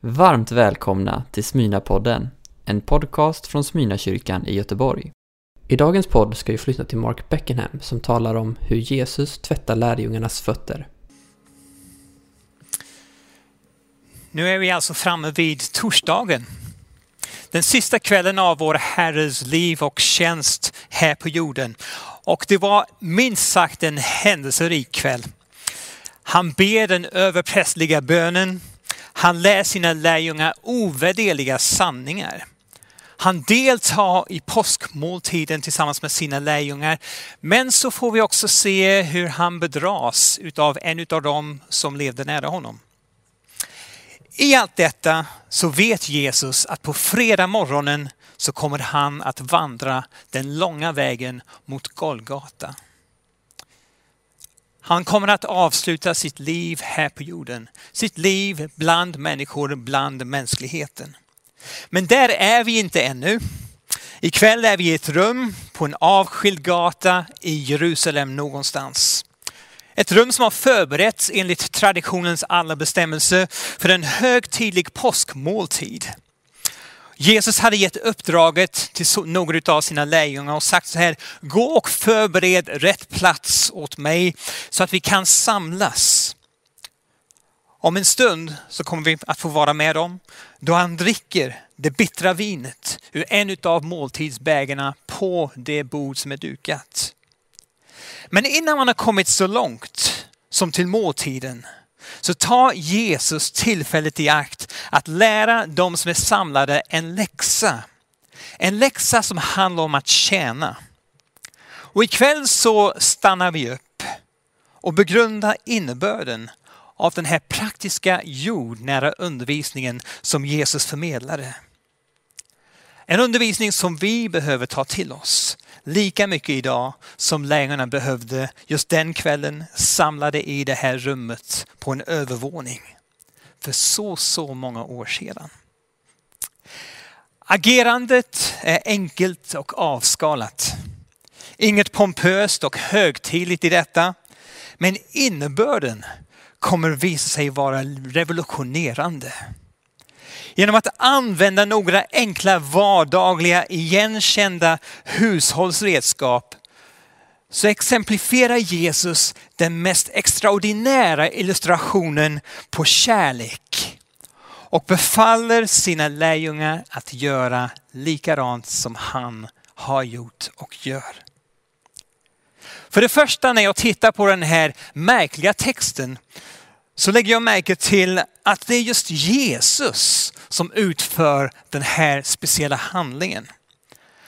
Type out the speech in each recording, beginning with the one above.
Varmt välkomna till Smyna-podden, en podcast från Smyna-kyrkan i Göteborg. I dagens podd ska vi flytta till Mark Beckenham som talar om hur Jesus tvättar lärjungarnas fötter. Nu är vi alltså framme vid torsdagen. Den sista kvällen av vår Herres liv och tjänst här på jorden. Och det var minst sagt en händelserik kväll. Han ber den överprästliga bönen. Han lär sina lärjungar ovärderliga sanningar. Han deltar i påskmåltiden tillsammans med sina lärjungar. Men så får vi också se hur han bedras utav en av dem som levde nära honom. I allt detta så vet Jesus att på fredag morgonen så kommer han att vandra den långa vägen mot Golgata. Han kommer att avsluta sitt liv här på jorden. Sitt liv bland människor, bland mänskligheten. Men där är vi inte ännu. Ikväll är vi i ett rum på en avskild gata i Jerusalem någonstans. Ett rum som har förberetts enligt traditionens alla bestämmelser för en högtidlig påskmåltid. Jesus hade gett uppdraget till några av sina lärjungar och sagt så här, gå och förbered rätt plats åt mig så att vi kan samlas. Om en stund så kommer vi att få vara med dem då han dricker det bittra vinet ur en av måltidsbägarna på det bord som är dukat. Men innan man har kommit så långt som till måltiden så ta Jesus tillfället i akt att lära de som är samlade en läxa. En läxa som handlar om att tjäna. Och ikväll så stannar vi upp och begrundar innebörden av den här praktiska jordnära undervisningen som Jesus förmedlade. En undervisning som vi behöver ta till oss lika mycket idag som lärarna behövde just den kvällen samlade i det här rummet på en övervåning för så, så många år sedan. Agerandet är enkelt och avskalat. Inget pompöst och högtidligt i detta. Men innebörden kommer visa sig vara revolutionerande. Genom att använda några enkla vardagliga igenkända hushållsredskap så exemplifierar Jesus den mest extraordinära illustrationen på kärlek och befaller sina lärjungar att göra likadant som han har gjort och gör. För det första när jag tittar på den här märkliga texten så lägger jag märke till att det är just Jesus som utför den här speciella handlingen.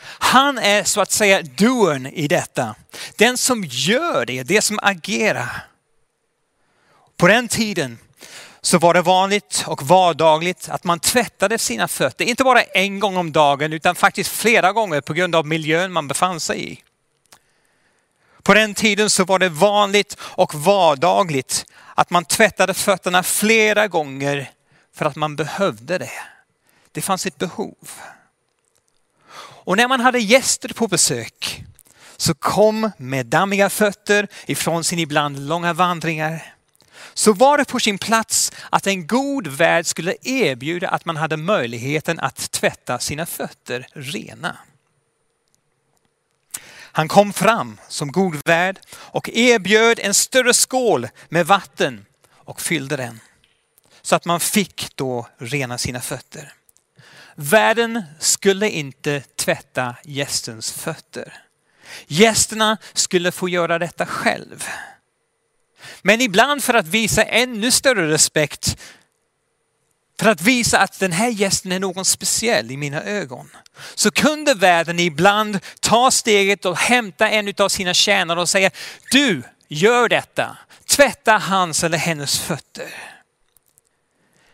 Han är så att säga doern i detta. Den som gör det, det som agerar. På den tiden så var det vanligt och vardagligt att man tvättade sina fötter, inte bara en gång om dagen utan faktiskt flera gånger på grund av miljön man befann sig i. På den tiden så var det vanligt och vardagligt att man tvättade fötterna flera gånger för att man behövde det. Det fanns ett behov. Och när man hade gäster på besök så kom med dammiga fötter ifrån sin ibland långa vandringar. Så var det på sin plats att en god värd skulle erbjuda att man hade möjligheten att tvätta sina fötter rena. Han kom fram som god värd och erbjöd en större skål med vatten och fyllde den. Så att man fick då rena sina fötter. Värden skulle inte tvätta gästens fötter. Gästerna skulle få göra detta själv. Men ibland för att visa ännu större respekt, för att visa att den här gästen är någon speciell i mina ögon, så kunde värden ibland ta steget och hämta en av sina tjänare och säga, du gör detta, tvätta hans eller hennes fötter.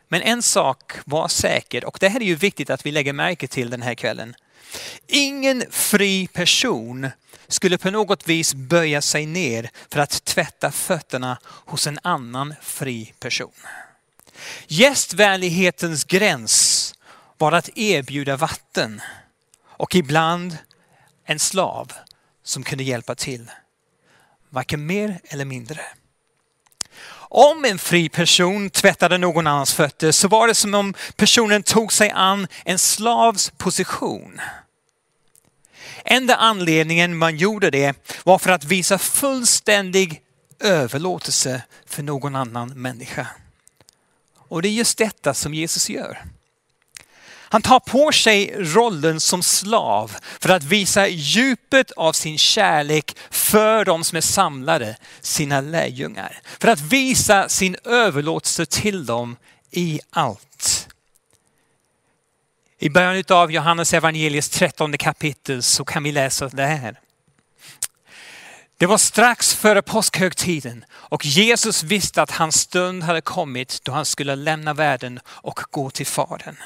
Men en sak var säker och det här är ju viktigt att vi lägger märke till den här kvällen. Ingen fri person skulle på något vis böja sig ner för att tvätta fötterna hos en annan fri person. Gästvänlighetens gräns var att erbjuda vatten och ibland en slav som kunde hjälpa till. Varken mer eller mindre. Om en fri person tvättade någon annans fötter så var det som om personen tog sig an en slavs position. Enda anledningen man gjorde det var för att visa fullständig överlåtelse för någon annan människa. Och det är just detta som Jesus gör. Han tar på sig rollen som slav för att visa djupet av sin kärlek för de som är samlade, sina lärjungar. För att visa sin överlåtelse till dem i allt. I början av Johannes evangeliets trettonde kapitel så kan vi läsa det här. Det var strax före påskhögtiden och Jesus visste att hans stund hade kommit då han skulle lämna världen och gå till Fadern.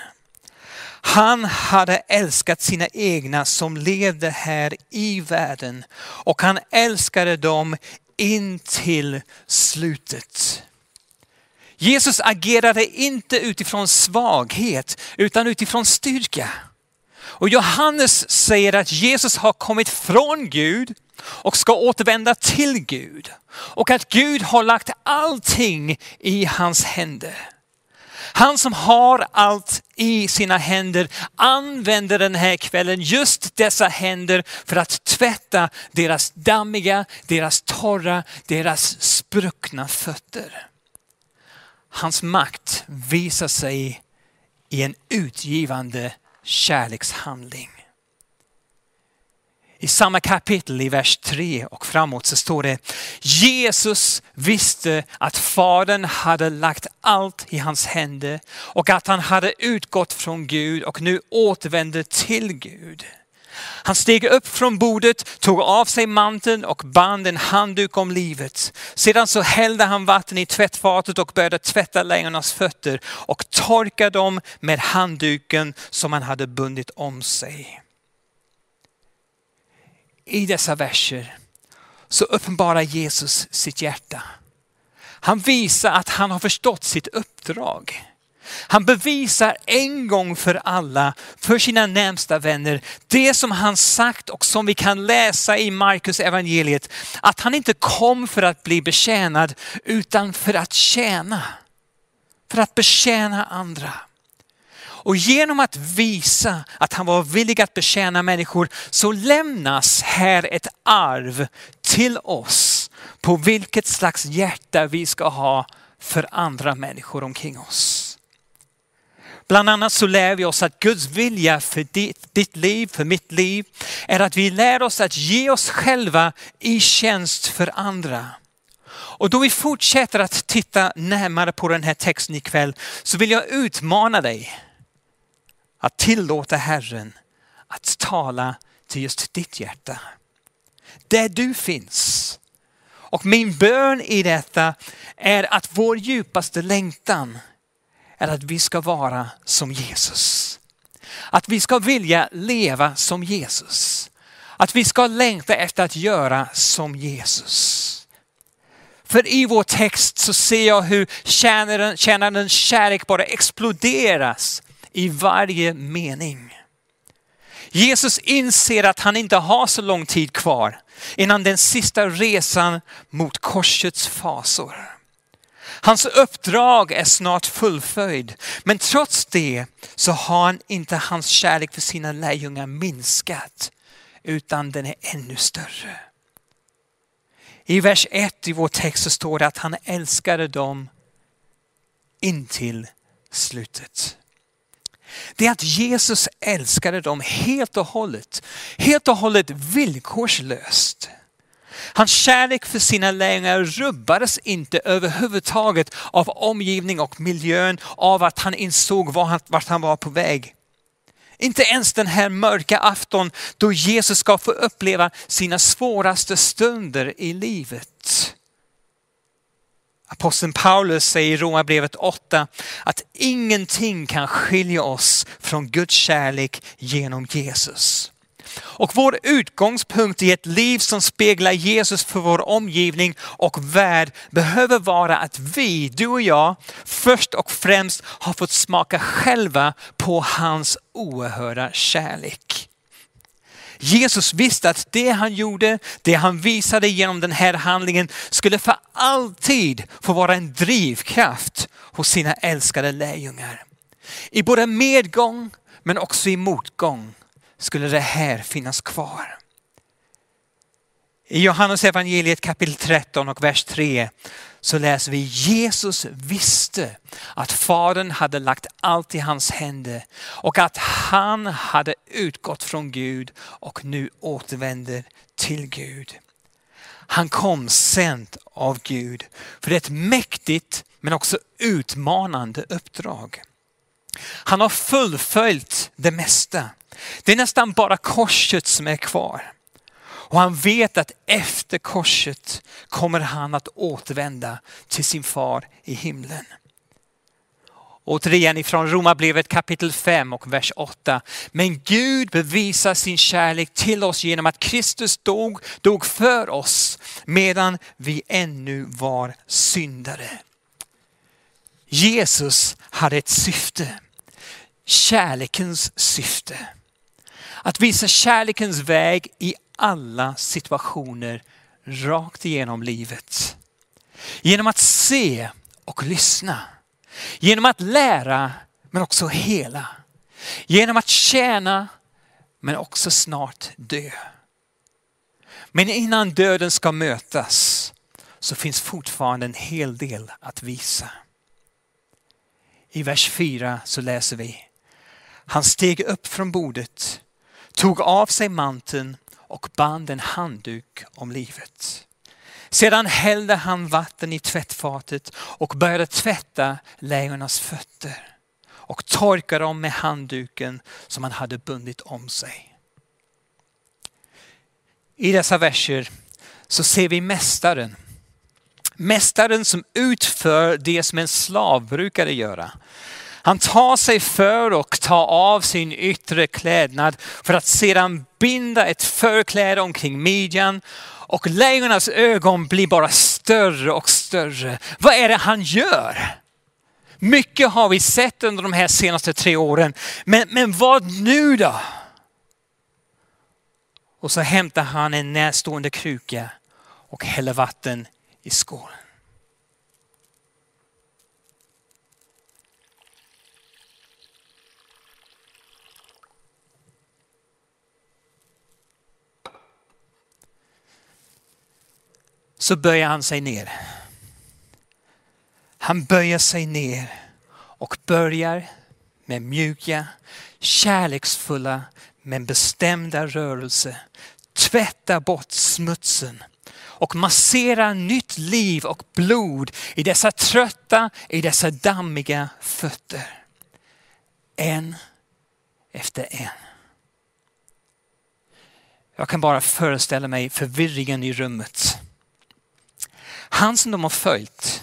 Han hade älskat sina egna som levde här i världen och han älskade dem in till slutet. Jesus agerade inte utifrån svaghet utan utifrån styrka. Och Johannes säger att Jesus har kommit från Gud och ska återvända till Gud. Och att Gud har lagt allting i hans händer. Han som har allt i sina händer använder den här kvällen just dessa händer för att tvätta deras dammiga, deras torra, deras spruckna fötter. Hans makt visar sig i en utgivande kärlekshandling. I samma kapitel i vers 3 och framåt så står det Jesus visste att Fadern hade lagt allt i hans händer och att han hade utgått från Gud och nu återvände till Gud. Han steg upp från bordet, tog av sig manteln och band en handduk om livet. Sedan så hällde han vatten i tvättfatet och började tvätta lejonens fötter och torka dem med handduken som han hade bundit om sig i dessa verser så uppenbarar Jesus sitt hjärta. Han visar att han har förstått sitt uppdrag. Han bevisar en gång för alla, för sina närmsta vänner, det som han sagt och som vi kan läsa i Markus evangeliet. Att han inte kom för att bli betjänad utan för att tjäna. För att betjäna andra. Och genom att visa att han var villig att betjäna människor så lämnas här ett arv till oss på vilket slags hjärta vi ska ha för andra människor omkring oss. Bland annat så lär vi oss att Guds vilja för ditt, ditt, liv, för mitt liv, är att vi lär oss att ge oss själva i tjänst för andra. Och då vi fortsätter att titta närmare på den här texten ikväll så vill jag utmana dig att tillåta Herren att tala till just ditt hjärta. Där du finns. Och min bön i detta är att vår djupaste längtan är att vi ska vara som Jesus. Att vi ska vilja leva som Jesus. Att vi ska längta efter att göra som Jesus. För i vår text så ser jag hur tjänarens kärlek bara exploderas i varje mening. Jesus inser att han inte har så lång tid kvar innan den sista resan mot korsets fasor. Hans uppdrag är snart fullföljd, men trots det så har han inte hans kärlek för sina lärjungar minskat, utan den är ännu större. I vers 1 i vår text så står det att han älskade dem intill slutet det är att Jesus älskade dem helt och hållet. Helt och hållet villkorslöst. Hans kärlek för sina lärjungar rubbades inte överhuvudtaget av omgivning och miljön, av att han insåg vart han var på väg. Inte ens den här mörka afton då Jesus ska få uppleva sina svåraste stunder i livet. Aposteln Paulus säger i Romarbrevet 8 att ingenting kan skilja oss från Guds kärlek genom Jesus. Och vår utgångspunkt i ett liv som speglar Jesus för vår omgivning och värld behöver vara att vi, du och jag, först och främst har fått smaka själva på hans oerhörda kärlek. Jesus visste att det han gjorde, det han visade genom den här handlingen skulle för alltid få vara en drivkraft hos sina älskade lärjungar. I både medgång men också i motgång skulle det här finnas kvar. I Johannes evangeliet kapitel 13 och vers 3 så läser vi Jesus visste att Fadern hade lagt allt i hans händer och att han hade utgått från Gud och nu återvänder till Gud. Han kom sänd av Gud för ett mäktigt men också utmanande uppdrag. Han har fullföljt det mesta. Det är nästan bara korset som är kvar. Och han vet att efter korset kommer han att återvända till sin far i himlen. Återigen ifrån Romarbrevet kapitel 5 och vers 8. Men Gud bevisar sin kärlek till oss genom att Kristus dog, dog för oss medan vi ännu var syndare. Jesus hade ett syfte. Kärlekens syfte. Att visa kärlekens väg i alla situationer rakt igenom livet. Genom att se och lyssna. Genom att lära men också hela. Genom att tjäna men också snart dö. Men innan döden ska mötas så finns fortfarande en hel del att visa. I vers 4 så läser vi. Han steg upp från bordet, tog av sig manteln och band en handduk om livet. Sedan hällde han vatten i tvättfatet och började tvätta lejonens fötter och torka dem med handduken som han hade bundit om sig. I dessa verser så ser vi mästaren. Mästaren som utför det som en slav brukade göra. Han tar sig för och tar av sin yttre klädnad för att sedan binda ett förkläde omkring midjan och lejonas ögon blir bara större och större. Vad är det han gör? Mycket har vi sett under de här senaste tre åren, men, men vad nu då? Och så hämtar han en närstående kruka och häller vatten i skålen. Så böjer han sig ner. Han böjer sig ner och börjar med mjuka, kärleksfulla men bestämda rörelser tvätta bort smutsen och massera nytt liv och blod i dessa trötta, i dessa dammiga fötter. En efter en. Jag kan bara föreställa mig förvirringen i rummet. Han som de har följt.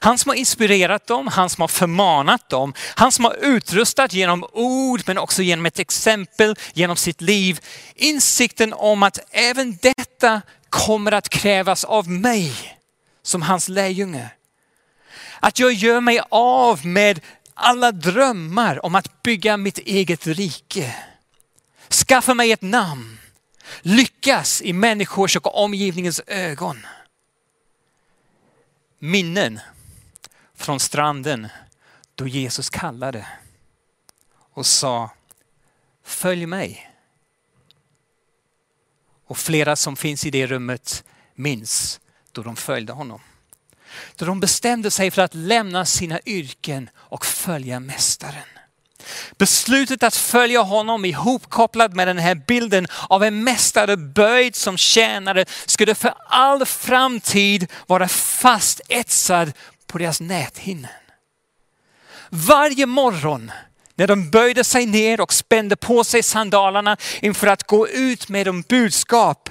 Han som har inspirerat dem, han som har förmanat dem, han som har utrustat genom ord men också genom ett exempel, genom sitt liv. Insikten om att även detta kommer att krävas av mig som hans lärjunge. Att jag gör mig av med alla drömmar om att bygga mitt eget rike. Skaffa mig ett namn. Lyckas i människors och omgivningens ögon minnen från stranden då Jesus kallade och sa följ mig. Och flera som finns i det rummet minns då de följde honom. Då de bestämde sig för att lämna sina yrken och följa mästaren. Beslutet att följa honom ihopkopplad med den här bilden av en mästare böjd som tjänare skulle för all framtid vara fast etsad på deras näthinnen. Varje morgon när de böjde sig ner och spände på sig sandalerna inför att gå ut med de budskap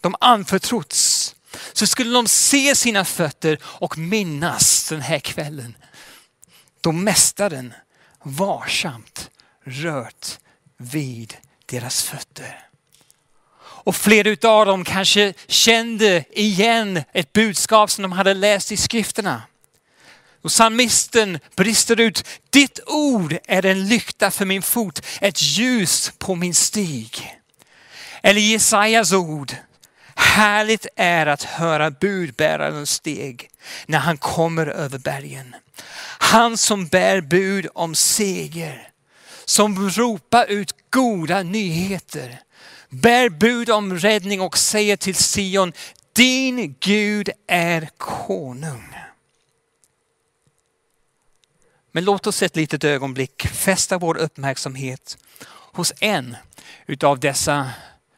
de anförtrotts så skulle de se sina fötter och minnas den här kvällen då mästaren varsamt rört vid deras fötter. Och flera av dem kanske kände igen ett budskap som de hade läst i skrifterna. Och psalmisten brister ut, ditt ord är en lykta för min fot, ett ljus på min stig. Eller Jesajas ord. Härligt är att höra budbärarens steg när han kommer över bergen. Han som bär bud om seger, som ropar ut goda nyheter, bär bud om räddning och säger till Sion, din Gud är konung. Men låt oss ett litet ögonblick fästa vår uppmärksamhet hos en utav dessa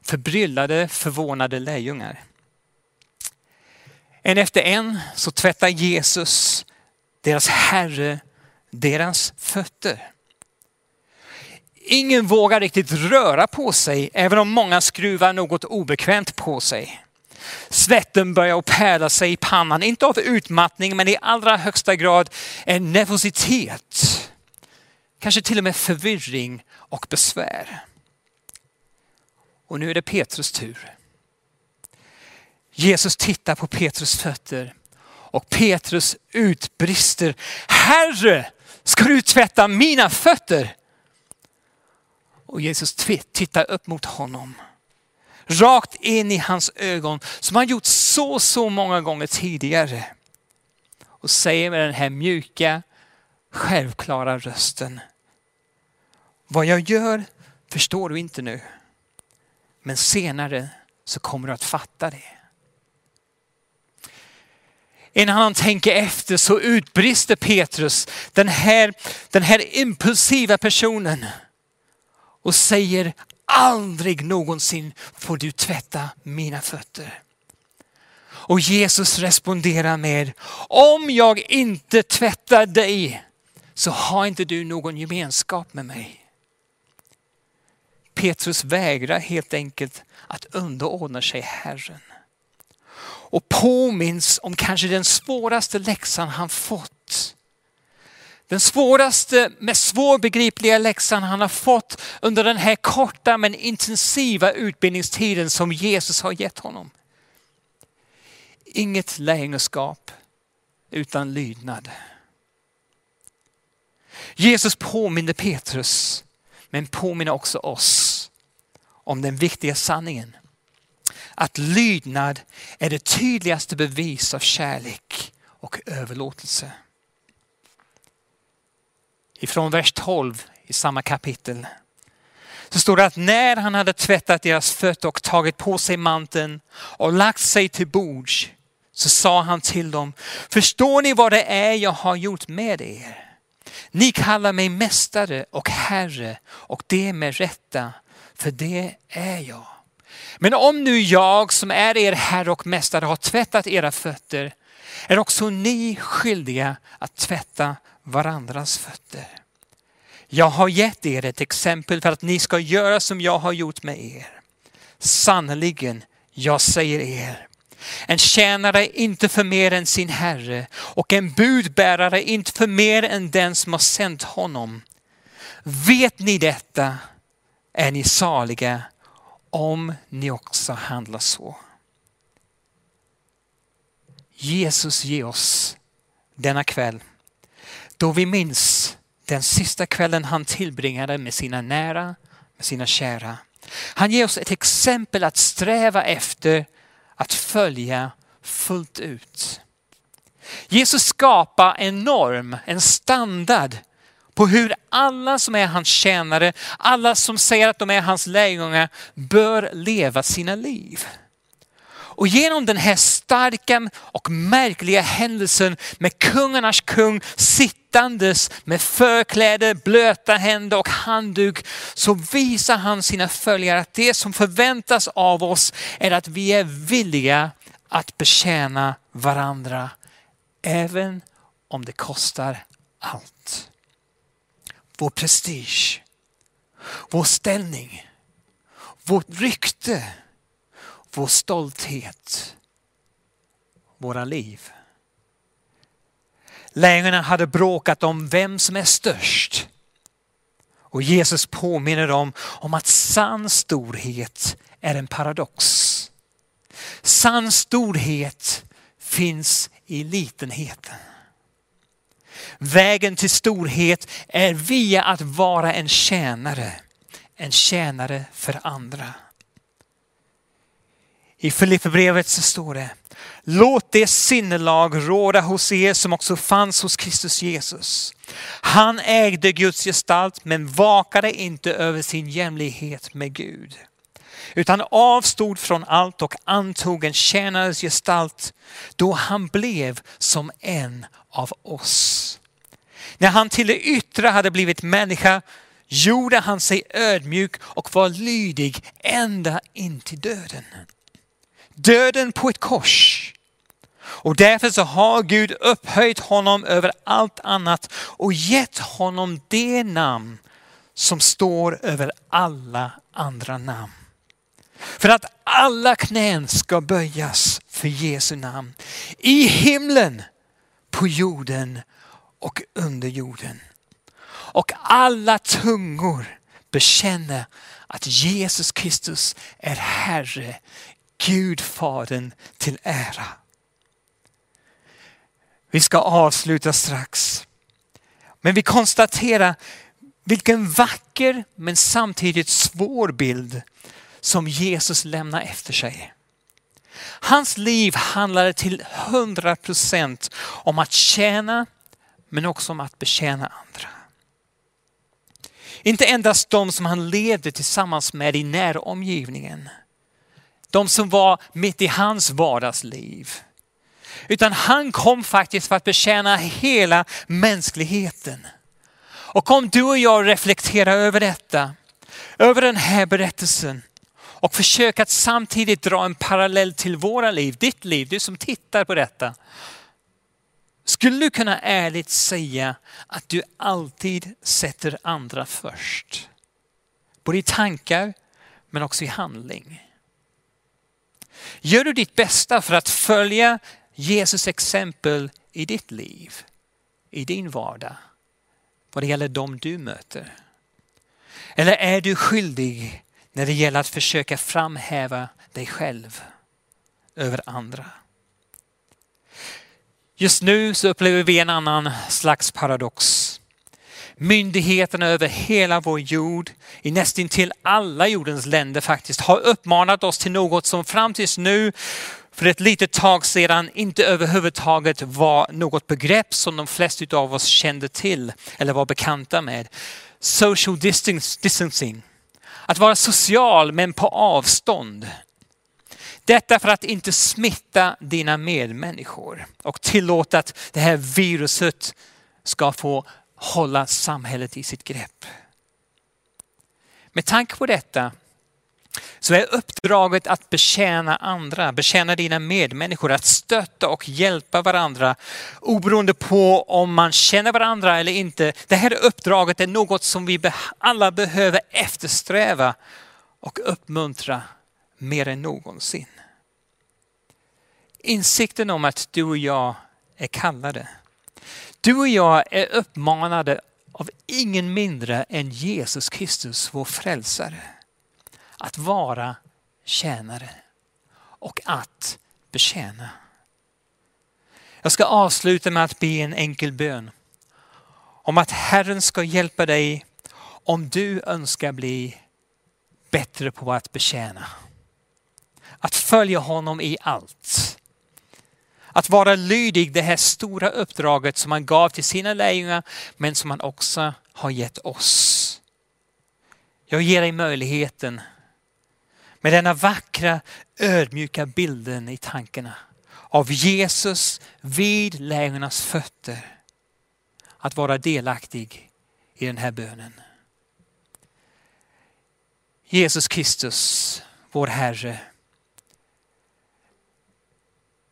förbryllade, förvånade lärjungar. En efter en så tvättar Jesus, deras Herre, deras fötter. Ingen vågar riktigt röra på sig, även om många skruvar något obekvämt på sig. Svetten börjar pärla sig i pannan, inte av utmattning men i allra högsta grad en nervositet. Kanske till och med förvirring och besvär. Och nu är det Petrus tur. Jesus tittar på Petrus fötter och Petrus utbrister, Herre, ska du tvätta mina fötter? Och Jesus tittar upp mot honom. Rakt in i hans ögon som han gjort så, så många gånger tidigare. Och säger med den här mjuka, självklara rösten. Vad jag gör förstår du inte nu. Men senare så kommer du att fatta det. Innan han tänker efter så utbrister Petrus, den här, den här impulsiva personen och säger aldrig någonsin får du tvätta mina fötter. Och Jesus responderar med, om jag inte tvättar dig så har inte du någon gemenskap med mig. Petrus vägrar helt enkelt att underordna sig Herren. Och påminns om kanske den svåraste läxan han fått. Den svåraste, mest svårbegripliga läxan han har fått under den här korta men intensiva utbildningstiden som Jesus har gett honom. Inget lärjungaskap utan lydnad. Jesus påminner Petrus men påminner också oss om den viktiga sanningen. Att lydnad är det tydligaste bevis av kärlek och överlåtelse. Ifrån vers 12 i samma kapitel så står det att när han hade tvättat deras fötter och tagit på sig manteln och lagt sig till bords så sa han till dem, förstår ni vad det är jag har gjort med er? Ni kallar mig mästare och herre och det med rätta, för det är jag. Men om nu jag som är er herre och mästare har tvättat era fötter, är också ni skyldiga att tvätta varandras fötter. Jag har gett er ett exempel för att ni ska göra som jag har gjort med er. Sannerligen, jag säger er, en tjänare inte för mer än sin herre och en budbärare inte för mer än den som har sänt honom. Vet ni detta är ni saliga om ni också handlar så. Jesus ger oss denna kväll då vi minns den sista kvällen han tillbringade med sina nära, med sina kära. Han ger oss ett exempel att sträva efter att följa fullt ut. Jesus skapar en norm, en standard på hur alla som är hans tjänare, alla som säger att de är hans lärjungar bör leva sina liv. Och genom den här starka och märkliga händelsen med kungarnas kung sittandes med förkläde, blöta händer och handduk så visar han sina följare att det som förväntas av oss är att vi är villiga att betjäna varandra även om det kostar allt. Vår prestige, vår ställning, vårt rykte vår stolthet, våra liv. Lärjungarna hade bråkat om vem som är störst. Och Jesus påminner dem om att sann storhet är en paradox. Sann storhet finns i litenheten. Vägen till storhet är via att vara en tjänare. En tjänare för andra. I Filipperbrevet så står det Låt det sinnelag råda hos er som också fanns hos Kristus Jesus. Han ägde Guds gestalt men vakade inte över sin jämlikhet med Gud. Utan avstod från allt och antog en tjänares gestalt då han blev som en av oss. När han till det yttre hade blivit människa gjorde han sig ödmjuk och var lydig ända in till döden. Döden på ett kors. Och därför så har Gud upphöjt honom över allt annat och gett honom det namn som står över alla andra namn. För att alla knän ska böjas för Jesu namn. I himlen, på jorden och under jorden. Och alla tungor bekänner att Jesus Kristus är Herre, Gud Fadern till ära. Vi ska avsluta strax. Men vi konstaterar vilken vacker men samtidigt svår bild som Jesus lämnar efter sig. Hans liv handlade till hundra procent om att tjäna men också om att betjäna andra. Inte endast de som han levde tillsammans med i näromgivningen. De som var mitt i hans vardagsliv. Utan han kom faktiskt för att betjäna hela mänskligheten. Och om du och jag reflekterar över detta, över den här berättelsen och försök att samtidigt dra en parallell till våra liv, ditt liv, du som tittar på detta. Skulle du kunna ärligt säga att du alltid sätter andra först? Både i tankar men också i handling. Gör du ditt bästa för att följa Jesus exempel i ditt liv, i din vardag, vad det gäller dem du möter? Eller är du skyldig när det gäller att försöka framhäva dig själv över andra? Just nu så upplever vi en annan slags paradox. Myndigheterna över hela vår jord, i nästintill alla jordens länder faktiskt, har uppmanat oss till något som fram tills nu för ett litet tag sedan inte överhuvudtaget var något begrepp som de flesta av oss kände till eller var bekanta med. Social distancing. Att vara social men på avstånd. Detta för att inte smitta dina medmänniskor och tillåta att det här viruset ska få hålla samhället i sitt grepp. Med tanke på detta så är uppdraget att betjäna andra, betjäna dina medmänniskor, att stötta och hjälpa varandra oberoende på om man känner varandra eller inte. Det här uppdraget är något som vi alla behöver eftersträva och uppmuntra mer än någonsin. Insikten om att du och jag är kallade. Du och jag är uppmanade av ingen mindre än Jesus Kristus, vår frälsare att vara tjänare och att betjäna. Jag ska avsluta med att be en enkel bön om att Herren ska hjälpa dig om du önskar bli bättre på att betjäna. Att följa honom i allt. Att vara lydig det här stora uppdraget som han gav till sina lärjungar men som han också har gett oss. Jag ger dig möjligheten med denna vackra ödmjuka bilden i tankarna av Jesus vid lärjungarnas fötter. Att vara delaktig i den här bönen. Jesus Kristus, vår Herre.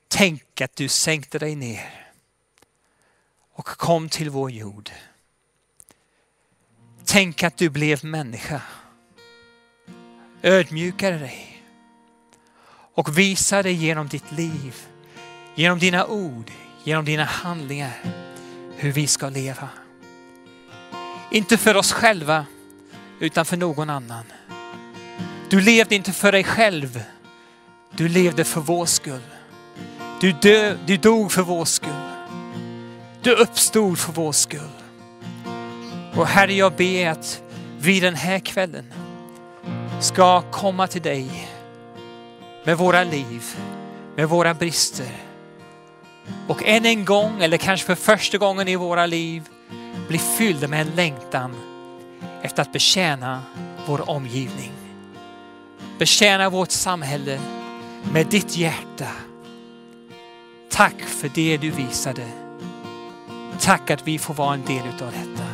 Tänk att du sänkte dig ner och kom till vår jord. Tänk att du blev människa ödmjukade dig och visade genom ditt liv, genom dina ord, genom dina handlingar hur vi ska leva. Inte för oss själva utan för någon annan. Du levde inte för dig själv. Du levde för vår skull. Du, dö, du dog för vår skull. Du uppstod för vår skull. Och Herre, jag ber att vi den här kvällen ska komma till dig med våra liv, med våra brister. Och än en gång, eller kanske för första gången i våra liv, bli fyllda med en längtan efter att betjäna vår omgivning. Betjäna vårt samhälle med ditt hjärta. Tack för det du visade. Tack att vi får vara en del av detta.